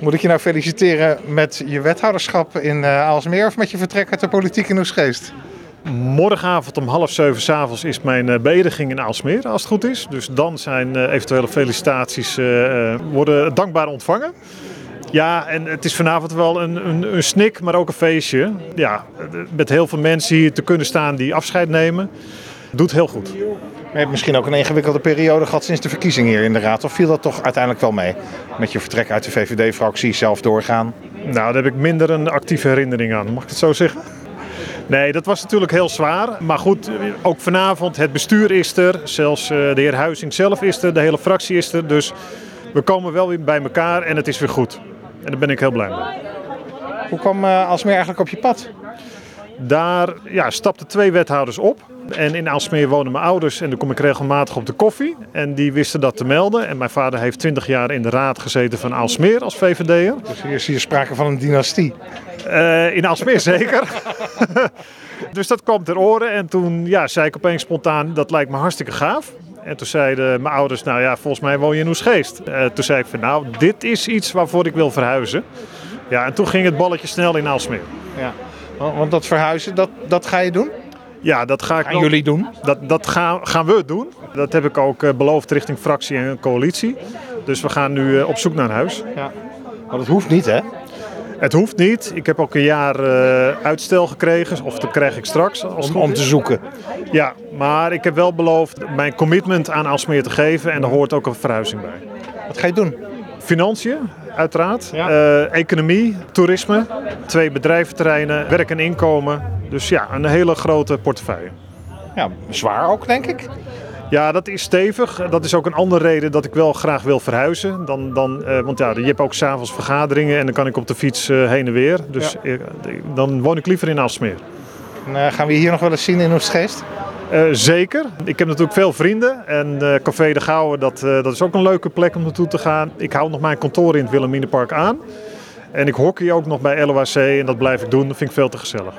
Moet ik je nou feliciteren met je wethouderschap in uh, Aalsmeer of met je vertrek uit de politiek in Oesgeest? Morgenavond om half zeven s'avonds is mijn uh, beëdiging in Aalsmeer, als het goed is. Dus dan zijn uh, eventuele felicitaties worden dankbaar ontvangen. Ja, en het is vanavond wel een, een, een snik, maar ook een feestje. Ja, met heel veel mensen hier te kunnen staan die afscheid nemen. Doet heel goed. Je hebt misschien ook een ingewikkelde periode gehad sinds de verkiezing hier in de Raad. Of viel dat toch uiteindelijk wel mee? Met je vertrek uit de VVD-fractie, zelf doorgaan? Nou, daar heb ik minder een actieve herinnering aan. Mag ik het zo zeggen? Nee, dat was natuurlijk heel zwaar. Maar goed, ook vanavond, het bestuur is er. Zelfs de heer Huizing zelf is er. De hele fractie is er. Dus we komen wel weer bij elkaar en het is weer goed. En daar ben ik heel blij mee. Hoe kwam uh, Alsmeer eigenlijk op je pad? Daar ja, stapten twee wethouders op. En in Aalsmeer wonen mijn ouders en dan kom ik regelmatig op de koffie. En die wisten dat te melden. En mijn vader heeft 20 jaar in de raad gezeten van Aalsmeer als VVD'er. Dus hier is hier sprake van een dynastie? Uh, in Aalsmeer zeker. dus dat kwam ter oren. En toen ja, zei ik opeens spontaan, dat lijkt me hartstikke gaaf. En toen zeiden mijn ouders, nou ja, volgens mij woon je in Oesgeest. Uh, toen zei ik van, nou, dit is iets waarvoor ik wil verhuizen. Ja, en toen ging het balletje snel in Aalsmeer. Ja, want dat verhuizen, dat, dat ga je doen? Ja, dat ga ik gaan jullie doen? Dat, dat gaan, gaan we doen. Dat heb ik ook uh, beloofd richting fractie en coalitie. Dus we gaan nu uh, op zoek naar een huis. Ja. Maar dat hoeft niet, hè? Het hoeft niet. Ik heb ook een jaar uh, uitstel gekregen, of dat krijg ik straks. Als om, om te zoeken. Ja, maar ik heb wel beloofd mijn commitment aan Aalsmeer te geven en daar hoort ook een verhuizing bij. Wat ga je doen? Financiën, uiteraard. Ja. Uh, economie, toerisme, twee bedrijventerreinen, werk en inkomen. Dus ja, een hele grote portefeuille. Ja, zwaar ook, denk ik. Ja, dat is stevig. Dat is ook een andere reden dat ik wel graag wil verhuizen. Dan, dan, uh, want ja, je hebt ook s'avonds vergaderingen en dan kan ik op de fiets uh, heen en weer. Dus ja. dan woon ik liever in Aalsmeer. En, gaan we hier nog wel eens zien in Oostgeest? Uh, zeker. Ik heb natuurlijk veel vrienden. En uh, Café de Gouwen, dat, uh, dat is ook een leuke plek om naartoe te gaan. Ik hou nog mijn kantoor in het Wilhelminapark aan. En ik hockey ook nog bij LOAC en dat blijf ik doen. Dat vind ik veel te gezellig.